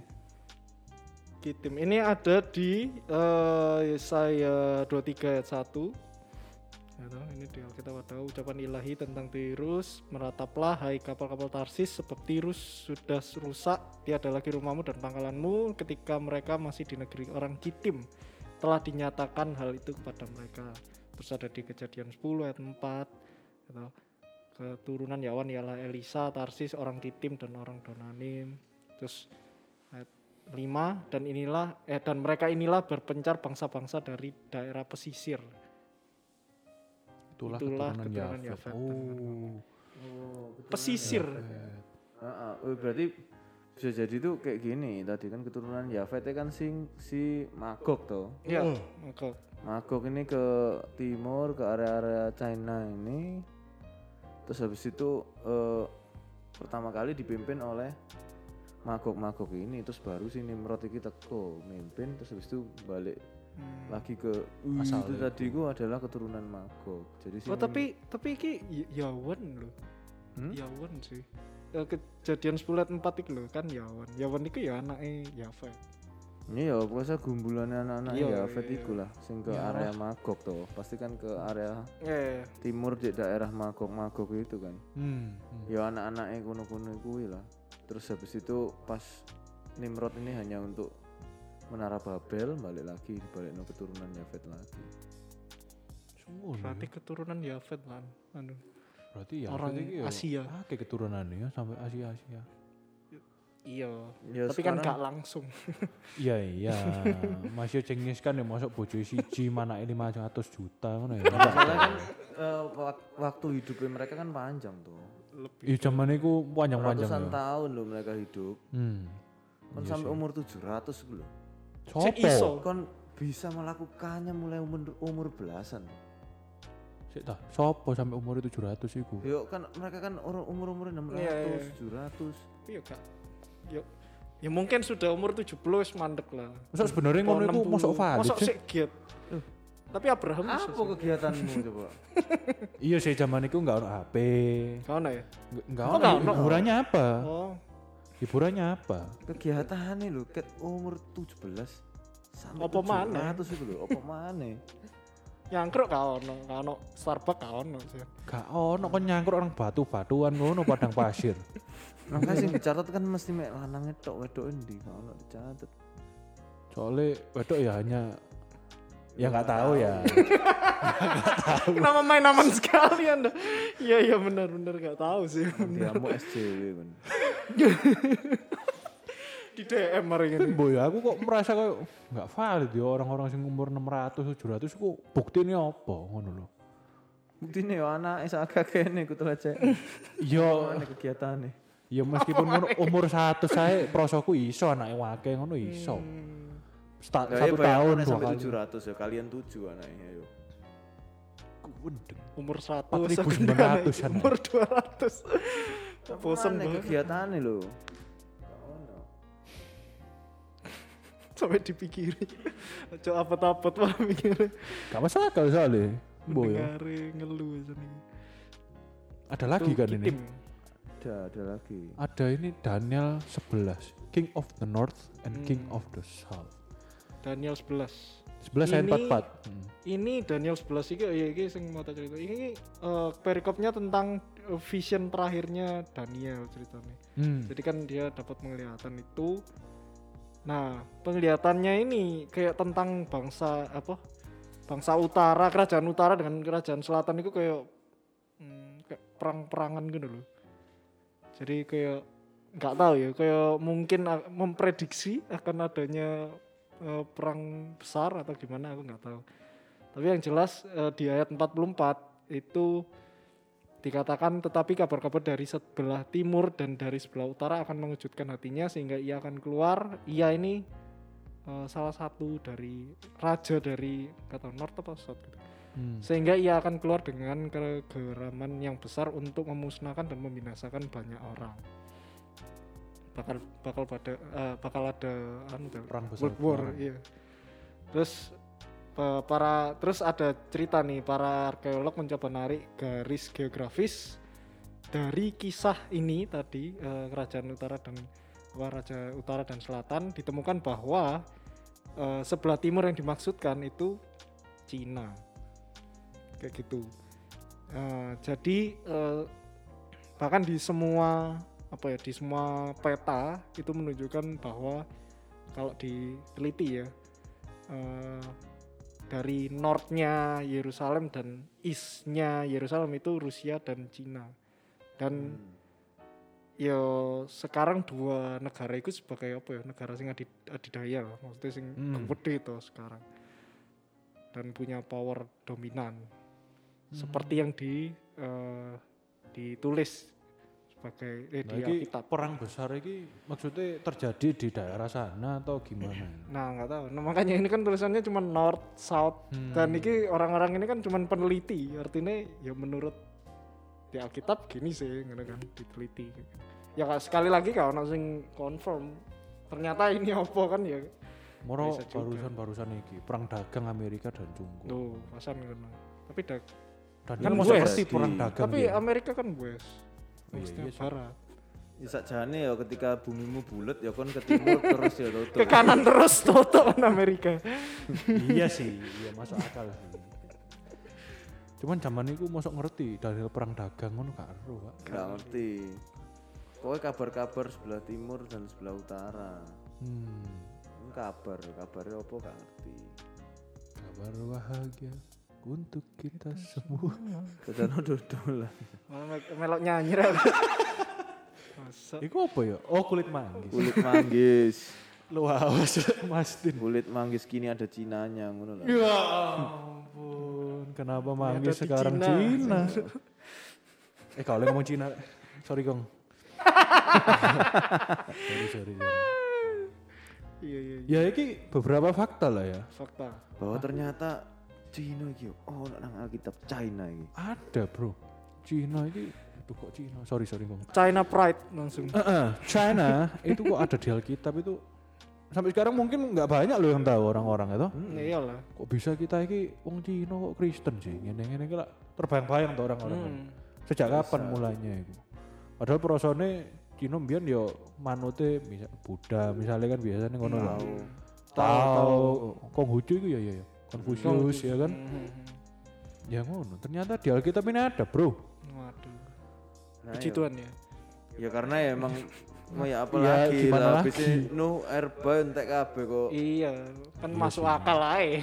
Speaker 3: Kitim ini ada di eh, Yesaya 23 ayat 1. Ya toh, ini di Alkitab ada ucapan ilahi tentang Tirus, merataplah hai kapal-kapal Tarsis sebab Tirus sudah rusak, tiada lagi rumahmu dan pangkalanmu ketika mereka masih di negeri orang Kitim. Telah dinyatakan hal itu kepada mereka. Terus ada di kejadian 10 ayat 4 gitu. Keturunan Yawan ialah Elisa, Tarsis, orang Kitim dan orang Donanim. Terus ayat 5 dan inilah eh dan mereka inilah berpencar bangsa-bangsa dari daerah pesisir.
Speaker 1: Itulah,
Speaker 3: Itulah
Speaker 1: keturunan,
Speaker 3: keturunan
Speaker 1: Yafet.
Speaker 3: Yafet.
Speaker 1: Oh.
Speaker 2: oh
Speaker 3: Pesisir.
Speaker 2: Heeh, oh, berarti bisa jadi tuh kayak gini tadi kan keturunan Yafet kan sing si Magog toh
Speaker 3: Ya, maka
Speaker 2: Magog ini ke timur ke area-area China ini terus habis itu eh, pertama kali dipimpin oleh Magog-Magog ini terus baru si Nimrod iki teko mimpin terus habis itu balik
Speaker 3: hmm.
Speaker 2: lagi ke uh,
Speaker 1: Asal
Speaker 2: itu
Speaker 1: itu.
Speaker 2: tadi ku adalah keturunan Magog jadi si
Speaker 3: Oh tapi tapi iki Y- Yawan loh.
Speaker 2: Hmm?
Speaker 3: Yawan sih. Eh, kejadian 10 ayat 4 itu loh kan Yawan. Yawan itu ya anaknya Yafet.
Speaker 2: Ini ya pokoknya gumbulannya anak-anak
Speaker 3: Iya,
Speaker 2: Yafet
Speaker 3: iya.
Speaker 2: iku lah sing ke
Speaker 3: Iya.
Speaker 2: area Magog tuh pasti kan ke area
Speaker 3: Eh,
Speaker 2: timur di daerah Magog Magog itu kan
Speaker 1: Hmm. hmm.
Speaker 2: ya anak-anaknya kuno-kuno kuwi lah terus habis itu pas Nimrod ini hanya untuk menara Babel balik lagi balik no keturunan Yafet lagi
Speaker 1: Semua
Speaker 3: berarti keturunan Yafet kan. Anu.
Speaker 1: Berarti ya
Speaker 3: orang
Speaker 1: berarti ya
Speaker 3: Asia.
Speaker 1: Oke keturunan ya sampai Asia Asia.
Speaker 3: Iya.
Speaker 2: ya
Speaker 3: tapi kan
Speaker 2: sekarang-
Speaker 3: gak langsung.
Speaker 1: Iya iya. Masih cengis kan ya masuk bojo siji mana ini 500 juta ngono ya.
Speaker 2: soalnya kan eh, wak- waktu hidupnya mereka kan panjang tuh
Speaker 3: Lebih.
Speaker 1: Iya zaman itu panjang-panjang
Speaker 2: ratusan
Speaker 1: ya.
Speaker 2: tahun loh mereka hidup
Speaker 1: Hmm.
Speaker 2: kan
Speaker 1: Iya
Speaker 2: sampai umur 700 gitu loh.
Speaker 1: Sopo?
Speaker 2: kan bisa melakukannya mulai umur, umur belasan
Speaker 1: Sik ta, sopo sampai umur 700 iku?
Speaker 2: Yuk kan mereka kan umur umur 600,
Speaker 3: Iya, iya.
Speaker 2: 700.
Speaker 3: Iya kak. Yo. Ya mungkin sudah umur 70 wis mandek lah.
Speaker 1: Masa sebenarnya ngono iku mosok valid
Speaker 3: Mosok sik giat. Tapi Abraham
Speaker 2: Apa kegiatanmu coba?
Speaker 1: Iya sih zaman itu enggak ono HP.
Speaker 3: Kau ya?
Speaker 1: Nggak- Enggak
Speaker 3: Oh,
Speaker 1: ono.
Speaker 3: nggak ono.
Speaker 1: Hiburannya apa?
Speaker 3: Oh,
Speaker 1: Hiburannya apa?
Speaker 2: Kegiatannya lho ket umur 17 sampai
Speaker 3: Apa?
Speaker 2: 700 itu lho, apa maneh?
Speaker 3: Nyangkruk kau ono, kau ono Starbucks kau ono sih.
Speaker 1: Gak ono kon nyangkruk orang batu-batuan ngono padang pasir.
Speaker 2: Makanya sing dicatat kan mesti mek lanangnya tok wedok endi, kalau ono dicatat.
Speaker 1: Soalnya wedok ya hanya ya nggak tahu ya.
Speaker 3: Nama main aman sekali anda. Iya iya benar benar gak tahu sih.
Speaker 2: Diamu SJW kan.
Speaker 3: Di DM hari ini.
Speaker 1: Boy, aku kok merasa kayak nggak valid ya orang-orang sing umur 600 700 kok buktinya apa ngono lho.
Speaker 2: Buktine yo anake sak kene kudu aja.
Speaker 1: Yo
Speaker 2: Mana kegiatane?
Speaker 1: ya meskipun ngono umur satu saya prosoku iso anake wake ngono iso.
Speaker 3: Hmm.
Speaker 1: Sta-
Speaker 2: Ya, ya
Speaker 1: satu tahun
Speaker 2: bayangane
Speaker 1: dua
Speaker 2: sampai
Speaker 1: kali.
Speaker 2: 700 ya kalian tujuh anaknya yo.
Speaker 3: Umur 100
Speaker 1: 4.900-an.
Speaker 3: Umur 200. Bosen
Speaker 2: Mana
Speaker 3: banget.
Speaker 2: kegiatane lho.
Speaker 3: Sampai dipikiri. Coba apa-apa wah mikirnya.
Speaker 1: Gak masuk akal soalnya. Boy, ya.
Speaker 3: Mendengar ngeluh sini.
Speaker 1: Ada lagi kan ini.
Speaker 2: Ada ada lagi.
Speaker 1: Ada ini Daniel 11, King of the North and King
Speaker 3: Hmm.
Speaker 1: of the South.
Speaker 3: Daniel 11.
Speaker 1: 11 ayat
Speaker 3: Ini-
Speaker 1: 44. Hmm.
Speaker 3: Ini Daniel 11 iki ya iki sing mau cerita. Ini eh, perikopnya tentang eh, vision terakhirnya Daniel ceritanya.
Speaker 1: Hmm.
Speaker 3: Jadi kan dia dapat penglihatan itu Nah, penglihatannya ini kayak tentang bangsa apa? Bangsa utara, kerajaan utara dengan kerajaan selatan itu kayak hmm, kayak perang-perangan gitu loh. Jadi kayak nggak tahu ya, kayak mungkin memprediksi akan adanya eh, perang besar atau gimana aku nggak tahu. Tapi yang jelas eh, di ayat 44 itu dikatakan tetapi kabar-kabar dari sebelah timur dan dari sebelah utara akan mengejutkan hatinya sehingga ia akan keluar. Ia ini eh, salah satu dari raja dari kata North apa South gitu.
Speaker 1: Hmm.
Speaker 3: Sehingga ia akan keluar dengan kegeraman yang besar untuk memusnahkan dan membinasakan banyak orang. Bakal bakal pada eh, bakal ada anu
Speaker 1: Perang besar.
Speaker 3: World War, iya. Terus para terus ada cerita nih para arkeolog mencoba narik garis geografis dari kisah ini tadi eh, kerajaan utara dan raja utara dan selatan ditemukan bahwa eh, sebelah timur yang dimaksudkan itu Cina. Kayak gitu. Eh, jadi eh, bahkan di semua apa ya di semua peta itu menunjukkan bahwa kalau diteliti ya eh, dari northnya Yerusalem dan eastnya Yerusalem itu Rusia dan Cina. Dan yo sekarang dua negara itu sebagai apa ya negara sing adid- adidaya lah maksudnya sing
Speaker 1: Hmm.
Speaker 3: gede itu sekarang. Dan punya power dominan. Seperti yang di eh, ditulis sebagai eh,
Speaker 1: Nah,
Speaker 3: di Alkitab.
Speaker 1: perang besar ini maksudnya terjadi di daerah sana atau gimana?
Speaker 3: Nah nggak tahu. Nah, makanya ini kan tulisannya cuma North, South
Speaker 1: Hmm.
Speaker 3: dan ini orang-orang ini kan cuma peneliti. Artinya ya menurut di Alkitab gini sih, gitu kan diteliti. Ya sekali lagi kalau ono sing confirm ternyata ini apa kan ya
Speaker 1: Moro barusan-barusan iki perang dagang Amerika dan Jungko.
Speaker 3: tuh pasan ngono. Tapi dak,
Speaker 1: Dan
Speaker 3: Kan
Speaker 1: kan ngerti perang dagang.
Speaker 3: tapi
Speaker 1: dia?
Speaker 3: Amerika kan west.
Speaker 1: Oh iya, iya sih.
Speaker 3: barat.
Speaker 2: Ya sakjane ya ketika bumimu bulat ya kon ke timur terus ya tutup.
Speaker 3: Ke kanan terus tutup kan Amerika.
Speaker 1: iya sih, iya masuk akal sih. Cuman zaman itu masuk ngerti dari perang dagang ngono gak ero, Pak.
Speaker 2: Gak ngerti. Pokoknya kabar-kabar sebelah timur dan sebelah utara.
Speaker 1: Hmm.
Speaker 2: Ini kabar, kabarnya apa gak ngerti.
Speaker 1: Kabar bahagia untuk kita semua.
Speaker 2: Dodolan.
Speaker 3: Malah me- melok nyanyi. Masa
Speaker 1: Iku apa ya? Oh kulit manggis.
Speaker 2: Kulit manggis.
Speaker 1: Lu awas Mas Din.
Speaker 2: Kulit manggis kini ada Cinanya ngono lah.
Speaker 1: Ya ampun, kenapa manggis sekarang
Speaker 3: Cina.
Speaker 1: Cina? eh kalau ngomong Cina, sorry Gong. sorry, sorry, sorry.
Speaker 3: iya iya iya.
Speaker 1: Ya ini beberapa fakta lah ya.
Speaker 3: fakta.
Speaker 2: Bahwa ternyata Cina iki oh nang Alkitab China iki.
Speaker 1: Ada bro. Cina ini, aduh kok Cina? Sorry, sorry Gong.
Speaker 3: China Pride langsung.
Speaker 1: Eh, eh, China itu kok ada di Alkitab itu sampai sekarang mungkin nggak banyak loh yang tahu orang-orang itu.
Speaker 3: Hmm, iyalah.
Speaker 1: Kok bisa kita ini wong Cina kok Kristen sih? Ngene-ngene iki lah terbayang-bayang tuh orang-orang.
Speaker 3: Hmm.
Speaker 1: Sejak kapan mulainya itu? Padahal prosone Cina mbiyen yo manute misal Buddha misalnya kan biasanya ngono lah.
Speaker 2: Tahu.
Speaker 1: Tahu Konghucu itu ya ya ya. Konfusius ya kan.
Speaker 3: Hmm, hmm,
Speaker 1: Ya ngono. Ternyata di Alkitab ini ada, Bro.
Speaker 3: hmm. Waduh.
Speaker 2: Nah,
Speaker 3: Puji
Speaker 2: ya.
Speaker 3: Tuhan ya.
Speaker 2: Ya karena ya emang mau ya apa
Speaker 1: Ya,
Speaker 2: lagi
Speaker 1: gimana
Speaker 2: lah.
Speaker 1: lagi?
Speaker 2: Nuh Erba entek kabeh kok.
Speaker 3: Iya, kan
Speaker 1: Iya
Speaker 3: masuk
Speaker 1: sih.
Speaker 3: akal aja.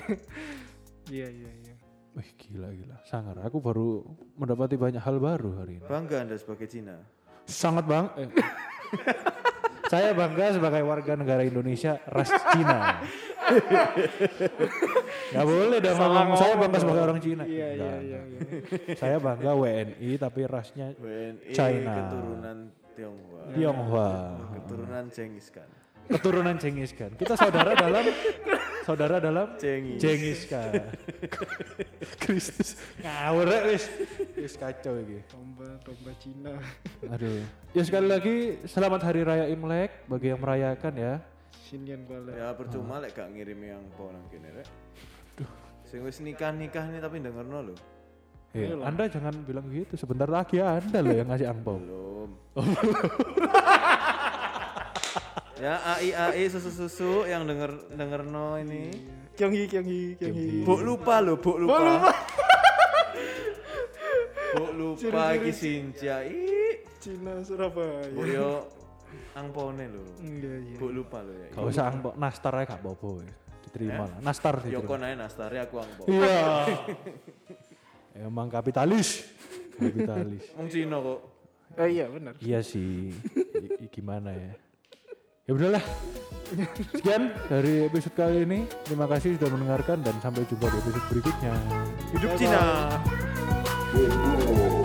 Speaker 3: iya iya iya.
Speaker 1: Wih gila gila. Sangar. Aku baru mendapati banyak hal baru hari ini.
Speaker 2: Bangga Anda sebagai Cina.
Speaker 1: Sangat bang. eh. Saya bangga sebagai warga negara Indonesia ras Cina. Gak boleh dong
Speaker 3: Salah
Speaker 1: ngomong saya bangga sebagai orang Cina.
Speaker 3: Iya iya iya. iya.
Speaker 1: Saya bangga WNI tapi rasnya
Speaker 2: WNI
Speaker 1: China.
Speaker 2: keturunan Tionghoa.
Speaker 1: Tionghoa.
Speaker 2: Keturunan Genghis Khan.
Speaker 1: Keturunan Genghis Khan. Kita saudara dalam saudara dalam
Speaker 2: Cengiz.
Speaker 1: Genghis Khan. Kristus ngawur wis. Wis kacau iki.
Speaker 3: Domba domba Cina.
Speaker 1: Aduh. Ya sekali lagi selamat hari raya Imlek bagi yang merayakan ya.
Speaker 3: Sinian balik.
Speaker 2: Ya percuma lek gak ngirim yang po nang kene rek. Sing wis nikah-nikah nih tapi dengerno lho.
Speaker 1: Eh,
Speaker 3: Ayolah.
Speaker 1: anda jangan bilang gitu. Sebentar lagi Anda loh yang ngasih angpau.
Speaker 2: Belum. ya AI AI susu-susu yang denger dengerno ini.
Speaker 3: Kyonghi Kyonghi Kyonghi.
Speaker 2: Buk lupa lho, buk lupa.
Speaker 3: Buk lupa.
Speaker 2: Buk lupa iki Sinja.
Speaker 3: Cina Surabaya.
Speaker 2: Buk yo angpone lho.
Speaker 3: Iya iya.
Speaker 2: Mbok lupa lho ya.
Speaker 1: Gak usah angpok nastar aja gak apa-apa. Diterima lah. Nastar
Speaker 2: Yo
Speaker 1: diterima.
Speaker 2: kon ae nastare aku angpo.
Speaker 1: Iya. Emang kapitalis. Kapitalis.
Speaker 2: Wong Cina kok.
Speaker 3: Oh iya benar.
Speaker 1: Iya sih. I- gimana ya? Ya udahlah. Sekian dari episode kali ini. Terima kasih sudah mendengarkan dan sampai jumpa di episode berikutnya.
Speaker 3: Hidup Cina.
Speaker 4: Bobo.